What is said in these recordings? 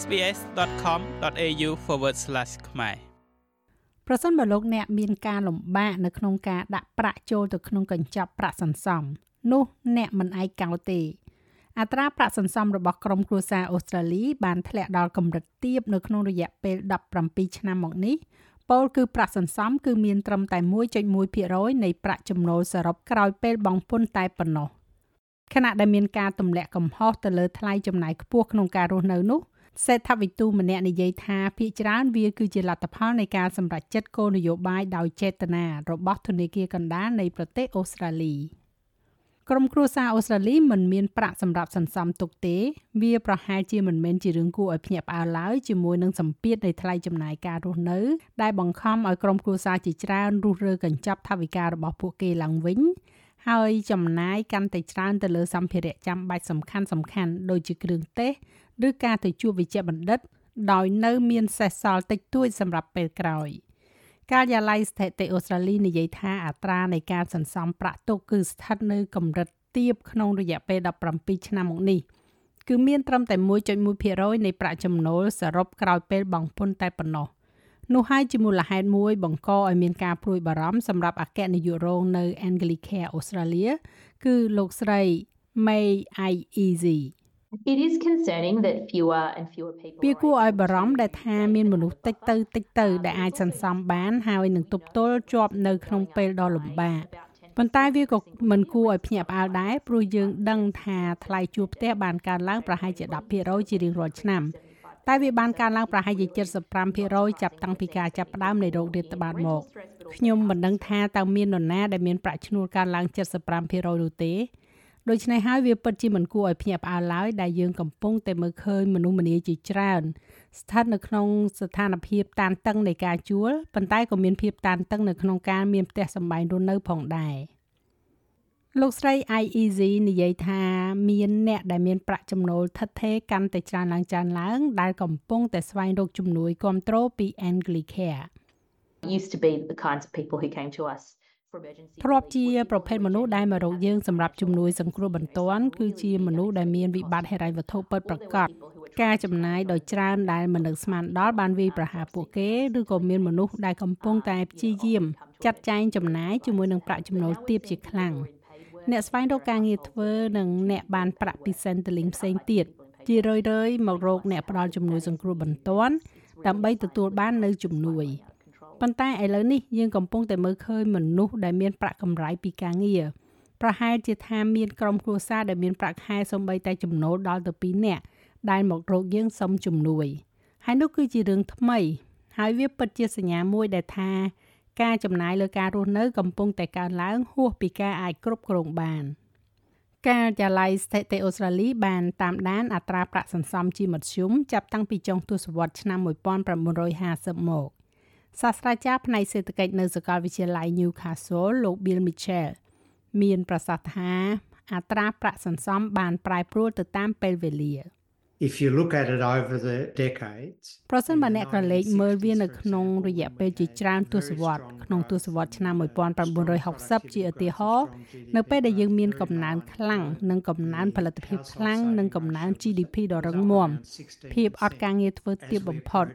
sbs.com.au/ ខ្មែរប្រសិនបើលោកអ្នកមានការលំបាកនៅក្នុងការដាក់ប្រាក់ចូលទៅក្នុងកញ្ចប់ប្រាក់សន្សំនោះអ្នកមិនឯកោទេអត្រាប្រាក់សន្សំរបស់ក្រុមគ្រួសារអូស្ត្រាលីបានធ្លាក់ដល់កម្រិតទាបនៅក្នុងរយៈពេល17ឆ្នាំមកនេះពលគឺប្រាក់សន្សំគឺមានត្រឹមតែ1.1%នៃប្រាក់ចំណូលសរុបក្រោយពេលបង់ពន្ធតែប៉ុណ្ណោះខណៈដែលមានការទម្លាក់កំហុសទៅលើថ្លៃចំណាយខ្ពស់ក្នុងការរស់នៅនោះ សេដ្ឋវិទូម្នាក់និយាយថាភាគច្រើនវាគឺជាលទ្ធផលនៃការសម្រេចចិត្តគោលនយោបាយដោយចេតនារបស់ធនាគារកណ្ដាលនៃប្រទេសអូស្ត្រាលីក្រុមគ្រួសារអូស្ត្រាលីមិនមានប្រាក់សម្រាប់សន្សំទុកទេ វាប្រហែលជាមិនមែនជារឿងគួរឲ្យភ្ញាក់ផ្អើលឡើយជាមួយនឹងសម្ពាធនៃថ្លៃចំណាយការរស់នៅ ដែលបង្ខំឲ្យក្រុមគ្រួសារជាច្រើនរុះរើកញ្ចប់ថវិការបស់ពួកគេឡើងវិញហើយចំណាយកាន់តែច្រើនទៅលើសម្ភារៈចាំបាច់សំខាន់សំខាន់ដូចជាគ្រឿងទេស ឬការទៅជួបវិជ្ជបណ្ឌិត ដោយនៅមានសេសសល់តិចតួចសម្រាប់ពេលក្រោយការិយាល័យស្ថិតិអូស្ត្រាលីនិយាយថាអត្រានៃការសន្សំប្រាក់ទុកគឺស្ថិតនៅកម្រិតទាបក្នុងរយៈពេល17ឆ្នាំមកនេះគឺមានត្រឹមតែ1.1%នៃប្រាក់ចំណូលសរុបក្រោយពេលបង់ពន្ធតែប៉ុណ្ណោះនោះហើយជាមូលហេតុមួយបង្កឲ្យមានការព្រួយបារម្ភសម្រាប់អគ្គនាយករងនៅ Anglicare Australia គឺលោកស្រី May I Easy It is concerning that fewer and fewer people វាគួរឲ្យបារម្ភដែលថាមានមនុស្សតិចទៅតិចទៅដែលអាចសន្សំបានហើយនឹងទប់ទល់ជាប់នៅក្នុងពេលដ៏លំបាកប៉ុន្តែវាក៏មិនគួរឲ្យភ្ញាក់ផ្អើលដែរព្រោះយើងដឹងថាថ្លៃជួលផ្ទះបានកើនឡើងប្រហែលជា10%ជារៀងរាល់ឆ្នាំតែវាបានកើនឡើងប្រហែលជា75%ចាប់តាំងពីការចាប់ផ្ដើមនៃโรគរាតត្បាតមកខ្ញុំមិនដឹងថាតើមាននរណាដែលមានប្រាក់ឈ្នួលកើនឡើង75%នោះទេ ដូច្នេះហើយវាពិតជាមិនគួរឲ្យភ្ញាក់ផ្អើលឡើយដែលយើងកំពុងតែមើលឃើញមនុស្សម្នាជាច្រើន ស្ថិតនៅក្នុងស្ថានភាពតានតឹងនៃការជួលប៉ុន្តែក៏មានភាពតានតឹងនៅក្នុងការមានផ្ទះសម្បែងរស់នៅផងដែរលោកស្រី IEZ និយាយថាមានអ្នកដែលមានប្រាក់ចំណូលថិតថេរកាន់តែច្រើនឡើងច្រើនឡើង ដែលកំពុងតែស្វែងរកជំនួយគ្រប់គ្រងពី Anglicare used to be the kinds of people who came to us ធ្លាប់ជាប្រភេទមនុស្សដែលមករកយើងសម្រាប់ជំនួយសង្គ្រោះបន្ទាន់គឺជាមនុស្សដែលមានវិបត្តិហិរញ្ញវត្ថុពិតប្រាកដការចំណាយដ៏ច្រើនដែលមិននឹកស្មានដល់បានវាយប្រហារពួកគេឬក៏មានមនុស្សដែលកំពុងតែព្យាយាមចាត់ចែងចំណាយជាមួយនឹងប្រាក់ចំណូលទាបជាខ្លាំងអ្នកស្វែងរកការងារធ្វើនិងអ្នកបានប្រាក់ពី Centrelink ផ្សេងទៀតជារឿយៗមករកអ្នកផ្ដល់ជំនួយសង្គ្រោះបន្ទាន់ដើម្បីទទួលបាននៅជំនួយ ប៉ុន្តែឥឡូវនេះយើងកំពុងតែមើលឃើញមនុស្សដែលមានប្រាក់កម្រៃពីការងារប្រហែលជាថាមានក្រុមគ្រួសារដែលមានប្រាក់ខែសំបីតែចំណូលដល់ទៅ2នាក់ដែលមករកយើងសុំជំនួយហើយនោះគឺជារឿងថ្មី ហើយវាពិតជាសញ្ញាមួយដែលថាការចំណាយលើការរស់នៅកំពុងតែកើនឡើងហួសពីការអាចគ្រប់គ្រងបានការិយាល័យស្ថិតិអូស្ត្រាលីបានតាមដានអត្រាប្រាក់សន្សំជាមធ្យមចាប់តាំងពីចុងទសវត្សរ៍ឆ្នាំ1950មក សាស្ត្រាចារ្យផ្នែកសេដ្ឋកិច្ចនៅសាកលវិទ្យាល័យ Newcastle លោក Bill Mitchell មានប្រសាសន៍ថាអត្រាប្រាក់សន្សំបានប្រែប្រួលទៅតាមពេលវេលា។ if you look at it over the decades ប្រសិនបើអ្នកក្រឡេកមើលវានៅក្នុងរយៈពេលជាច្រើនទសវត្សរ៍ក្នុងទសវត្សរ៍ឆ្នាំ1960ជាឧទាហរណ៍នៅពេលដែលយើងមានកំណើនខ្លាំងនិងកំណើនផលិតភាពខ្លាំងនិងកំណើន GDP ដ៏រឹងមាំភាពអត់ការងារធ្វើទាបបំផុត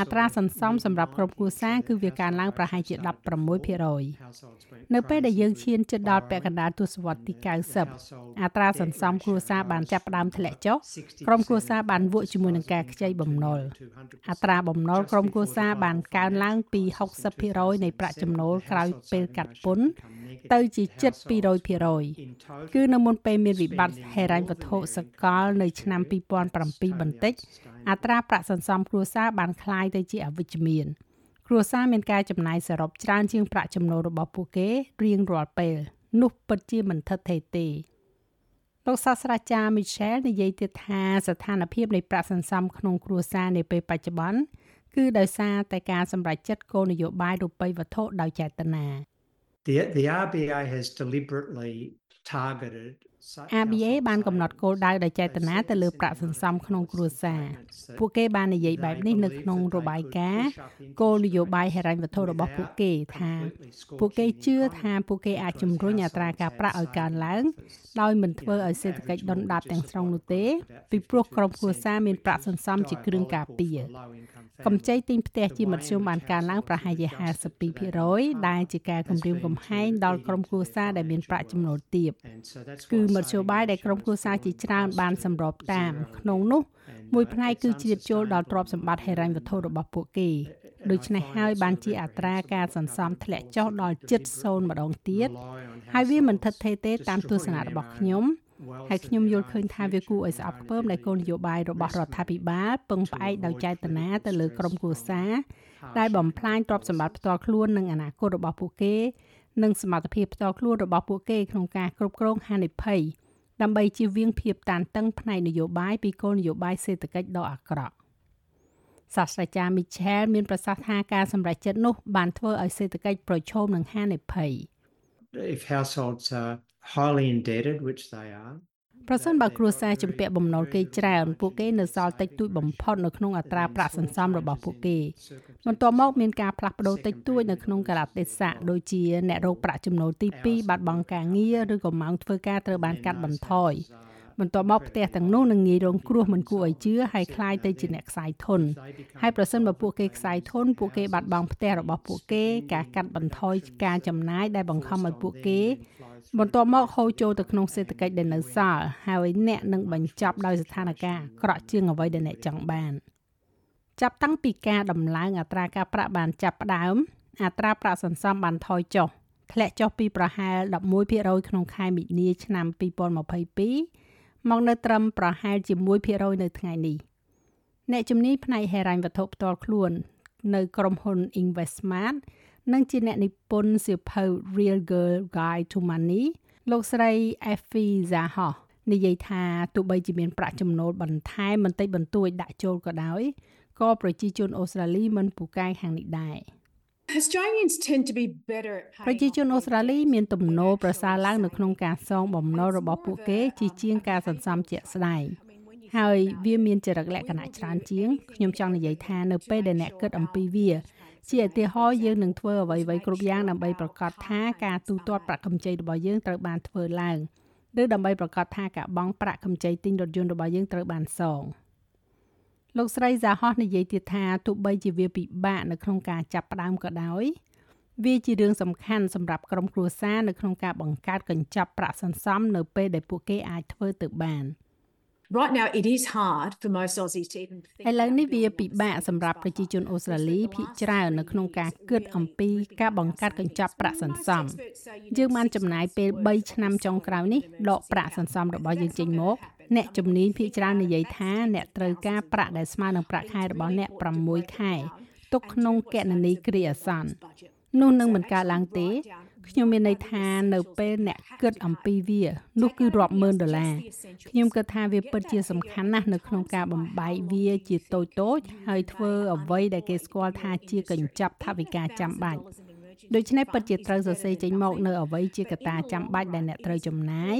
អត្រាសន្សំសម្រាប់គ្រប់គ្រួសារគឺវាកើនឡើងប្រហែលជា16%នៅពេលដែលយើងឈានជិតដល់ពាក់កណ្ដាលទសវត្សរ៍ទី90អត្រាសន្សំគ្រួសារបានចាប់ផ្ដើមធ្លាក់ចុះក្រុមគ្រួសសារបានវក់ជាមួយនឹងការខ្ចីបំណុលអត្រាបំណុលក្រុមគ្រួសារបានកើនឡើងពី60%នៃប្រាក់ចំណូលក្រោយពេលកាត់ពន្ធទៅជាជិត200%គឺនៅមុនពេលមានវិបត្តិហិរញ្ញវត្ថុសកលនៅឆ្នាំ2007បន្តិចអត្រាប្រាក់សន្សំគ្រួសារបានคล้ายទៅជាអវិជ្ជមានគ្រួសារមានការចំណាយសរុបច្រើនជាងប្រាក់ចំណូលរបស់ពួកគេរៀងរាល់ពេលនោះពិតជាមិនថិតថេរទេ លោកសាស្ត្រាចារ្យ Michel និយាយទៀតថាស្ថានភាពនៃប្រាក់សន្សំក្នុងគ្រួសារនាពេលបច្ចុប្បន្នគឺដោយសារតែការសម្រេចចិត្តគោលនយោបាយរូបិយវត្ថុដោយចេតនា The the RBA has deliberately targeted ABA បានកំណត់គោលដៅដោយចេតនាទៅលើប្រាក់សន្សំក្នុងគ្រួសារពួកគេបាននិយាយបែបនេះនៅក្នុងរបាយការណ៍គោលនយោបាយហិរញ្ញវត្ថុរបស់ពួកគេថាពួកគេជឿថាពួកគេអាចជំរុញអត្រាការប្រាក់ឲ្យកើនឡើងដោយមិនធ្វើឲ្យសេដ្ឋកិច្ចដុនដាបទាំងស្រុងនោះទេពីព្រោះក្រុមគ្រួសារមានប្រាក់សន្សំជាគ្រឿងការពារកម្ចីទិញផ្ទះជាមធ្យមបានកើនឡើងប្រហែលជា52%ដែលជាការគម្រាមកំហែងដល់ក្រុមគ្រួសារដែលមានប្រាក់ចំណូលទាបគឺមធ្យោបាយដែលក្រុមគ្រួសារជាច្រើនបានសម្របតាមក្នុងនោះមួយផ្នែកគឺជ្រៀតចូលដល់ទ្រព្យសម្បត្តិហិរញ្ញវត្ថុរបស់ពួកគេដូច្នេះហើយបានជាអត្រាការសន្សំធ្លាក់ចុះដល់ជិត0ម្ដងទៀតហើយវាមិនថិតថេរទេតាមទស្សនៈរបស់ខ្ញុំហើយខ្ញុំយល់ឃើញថាវាគួរឲ្យស្អប់ខ្ពើមដែលគោលនយោបាយរបស់រដ្ឋាភិបាលពឹងផ្អែកដោយចេតនាទៅលើក្រុមគ្រួសារដែលបំផ្លាញទ្រព្យសម្បត្តិផ្ទាល់ខ្លួននិងអនាគតរបស់ពួកគេ និងសមត្ថភាពផ្ទាល់ខ្លួនរបស់ពួកគេក្នុងការគ្រប់គ្រងហានិភ័យដើម្បីជៀសវាងភាពតានតឹងផ្នែកនយោបាយពីគោលនយោបាយសេដ្ឋកិច្ចដ៏អាក្រក់សាស្ត្រាចារ្យ Michel មានប្រសាសន៍ថាការសម្រេចចិត្តនោះបានធ្វើឲ្យសេដ្ឋកិច្ចប្រឈមនឹងហានិភ័យ If households are highly indebted which they are ប្រសិនបើគ្រួសារជំពាក់បំណុលគេច្រើនពួកគេនៅសល់តិចតួចបំផុតនៅក្នុងអត្រាប្រាក់សន្សំរបស់ពួកគេបន្ទាប់មកមានការផ្លាស់ប្ដូរតិចតួចនៅក្នុងកាលៈទេសៈដូចជាអ្នករកប្រាក់ចំណូលទី2បាត់បង់ការងារឬក៏ម៉ោងធ្វើការត្រូវបានកាត់បន្ថយ បន្ទាប់មកផ្ទះទាំងនោះនឹងងាយរងគ្រោះមិនគួរឲ្យជឿហើយคล้ายទៅជាអ្នកខ្សែធនហើយប្រសិនបើពួកគេខ្សែធនពួកគេបាត់បង់ផ្ទះរបស់ពួកគេការកាត់បន្ថយការចំណាយដែលបង្ខំឲ្យពួកគេបន្ទាប់មកហូរចូលទៅក្នុងសេដ្ឋកិច្ចដែលនៅសល់ហើយអ្នកនឹងបញ្ចប់ដោយស្ថានភាពក្រក់ជាងអ្វីដែលអ្នកចង់បានចាប់តាំងពីការដំឡើងអត្រាការប្រាក់បានចាប់ផ្ដើមអត្រាប្រាក់សន្សំបានថយចុះធ្លាក់ចុះពីប្រហែល11%ក្នុងខែមិនិនាឆ្នាំ2022 មកនៅត្រឹមប្រហែលជា1%នៅថ្ងៃនេះអ្នកជំនាញផ្នែកហិរញ្ញវត្ថុផ្ទាល់ខ្លួន នៅក្រុមហ៊ុន Investment និងជាអ្នកនិពន្ធសៀវភៅ Real Girl Guide to Money លោកស្រី Effie Zaha និយាយថាទោះបីជាមានប្រាក់ចំណូលបន្ថែមបន្តិចបន្តួចដាក់ចូលក៏ដោយក៏ប្រជាជនអូស្ត្រាលីមិនពូកែខាងនេះដែរ ប្រជាជនអូស្ត្រាលីមានទំនោរប្រសើរឡើងនៅក្នុងការសងបំណុលរបស់ពួកគេជាជាងការសន្សំជាក់ស្ដែងហើយវាមានចរិតលក្ខណៈច្រើនជាងខ្ញុំចង់និយាយថានៅពេលដែលអ្នកគិតអំពីវា ជាឧទាហរណ៍យើងនឹងធ្វើអ្វីៗគ្រប់យ៉ាងដើម្បីប្រកាសថាការទូទាត់ប្រាក់កម្ចីរបស់យើងត្រូវបានធ្វើឡើងឬដើម្បីប្រកាសថាការបង់ប្រាក់កម្ចីទិញរថយន្តរបស់យើងត្រូវបានសង លោកស្រីសាហោះនិយាយទៀតថាទោះបីជាវាពិបាកនៅក្នុងការចាប់ផ្ដើមក៏ដោយវាជារឿងសំខាន់សម្រាប់ក្រុមគ្រួសារនៅក្នុងការបង្កើតកញ្ចប់ប្រាក់សន្សំនៅពេលដែលពួកគេអាចធ្វើទៅបាន។ Right now it is hard for most Aussies to even think ឥឡូវនេះវាពិបាកសម្រាប់ប្រជាជនអូស្ត្រាលីភាគច្រើននៅក្នុងការគិតអំពីការបង្កើតកញ្ចប់ប្រាក់សន្សំយើងបានចំណាយពេល3ឆ្នាំចុងក្រោយនេះដកប្រាក់សន្សំរបស់យើងចេញមកអ្នកជំនាញភាគច្រើននិយាយថាអ្នកត្រូវការប្រាក់ដែលស្មើនឹងប្រាក់ខែរបស់អ្នក6ខែទុកក្នុងគណនីគ្រាអាសន្ននោះនឹងមិនកើតឡើងទេ ខ្ញុំមានន័យថានៅពេលអ្នកគិតអំពីវា នោះគឺរាប់ម៉ឺនដុល្លារខ្ញុំគិតថាវាពិតជាសំខាន់ណាស់នៅក្នុងការបំបែកវាជាតូចតូចហើយធ្វើអ្វីដែលគេស្គាល់ថាជាកញ្ចប់ថវិកាចាំបាច់ដូច្នេះពិតជាត្រូវសរសេរចេញមកនៅអ្វីជាកត្តាចាំបាច់ដែលអ្នកត្រូវចំណាយ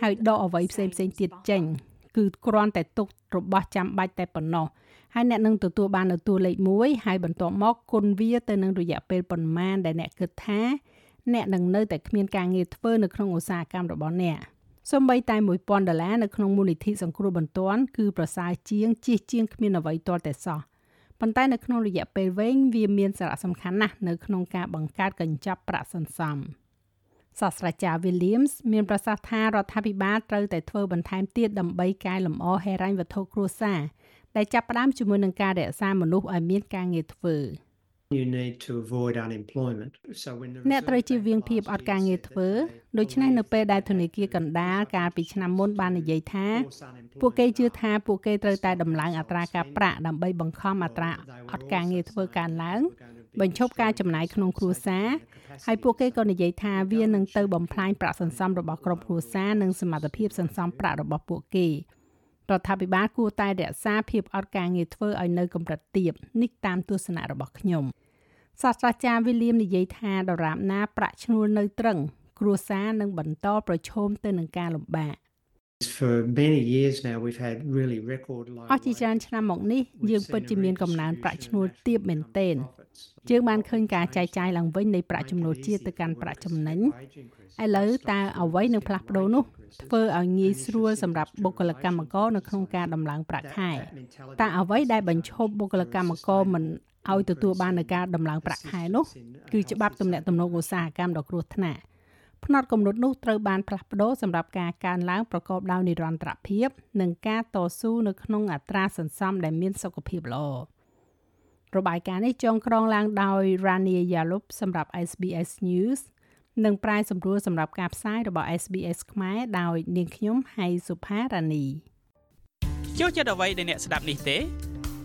ហើយដកអ្វីផ្សេងផ្សេងទៀតចេញគឺគ្រាន់តែទុករបស់ចាំបាច់តែប៉ុណ្ណោះហើយអ្នកនឹងទទួលបាននៅតួលេខ1ហើយបន្ទាប់មកគុណវាទៅនឹងរយៈពេលប៉ុន្មានដែលអ្នកគិតថា អ្នកនឹងនៅតែគ្មានការងារធ្វើនៅក្នុងឧស្សាហកម្មរបស់អ្នកសូម្បីតែ1000ដុល្លារនៅក្នុងមូលនិធិសង្គ្រោះបន្ទាន់គឺប្រសើរជាងជិះជាងគ្មានអ្វីទាល់តែសោះប៉ុន្តែនៅក្នុងរយៈពេលវែងវាមានសារៈសំខាន់ណាស់នៅក្នុងការបង្កើតកញ្ចប់ប្រាក់សន្សំសាស្ត្រាចារ្យ Williams មានប្រសាសន៍ថារដ្ឋាភិបាលត្រូវតែធ្វើបន្ថែមទៀតដើម្បីកែលម្អហេរញ្ញវត្ថុគ្រួសារដែលចាប់ផ្ដើមជាមួយនឹងការរក្សាមនុស្សឲ្យមានការងារធ្វើ។ you need to avoid unemployment so when the អ្នកត្រូវជៀសវាងភាពអត់ការងារធ្វើដូច្នេះនៅពេលដែលធនាគារកណ្ដាលកាលពីឆ្នាំមុនបាននិយាយថាពួកគេជឿថាពួកគេត្រូវតែដំឡើងអត្រាការប្រាក់ដើម្បីបង្ខំអត្រាអត់ការងារធ្វើកើនឡើងបញ្ឈប់ការចំណាយក្នុងគ្រួសារហើយពួកគេក៏និយាយថាវានឹងទៅបំផ្លាញប្រាក់សន្សំរបស់ក្រុមគ្រួសារនិងសមត្ថភាពសន្សំប្រាក់របស់ពួកគេរដ្ឋាភិបាលគួរតែរក្សាភាពអត់ការងារធ្វើឲ្យនៅកម្រិតទាបនេះតាមទស្សនៈរបស់ខ្ញុំ។ សាស្ត្រាចារ្យ William និយាយថាដរាបណាប្រាក់ឈ្នួលនៅត្រឹង គ្រួសារនឹងបន្តប្រឈមទៅនឹងការលំបាក For many years now, we've had really record low. អស់ជាច្រើនឆ្នាំមកនេះយើងពិតជាមានកំណើនប្រាក់ឈ្នួលទាបមែនទែនយើងបានឃើញការចែកចាយឡើងវិញនៃប្រាក់ចំណូលជាតិទៅកាន់ប្រាក់ចំណេញឥឡូវតើអ្វីនឹងផ្លាស់ប្ដូរនោះធ្វើឲ្យងាយស្រួលសម្រាប់បុគ្គលិកកម្មករនៅក្នុងការដំឡើងប្រាក់ខែតើអ្វីដែលបញ្ឈប់បុគ្គលិកកម្មករមិន ឲ្យទទួលបាននូវការដំឡើងប្រាក់ខែនោះគឺច្បាប់ទំនាក់ទំនងឧស្សាហកម្មដ៏គ្រោះថ្នាក់ផ្នត់កំណត់នោះត្រូវបានផ្លាស់ប្ដូរសម្រាប់ការកើនឡើងប្រកបដោយនិរន្តរភាព និងការតស៊ូនៅក្នុងអត្រាសន្សំដែលមានសុខភាពល្អរបាយការណ៍នេះចងក្រងឡើងដោយ Rania Yalup សម្រាប់ SBS News និងប្រាយសម្រួលសម្រាប់ការផ្សាយរបស់ SBS ខ្មែរដោយនាងខ្ញុំហៃសុផារ៉ានីចូលចិត្តអ្វីដែលអ្នកស្ដាប់នេះទេ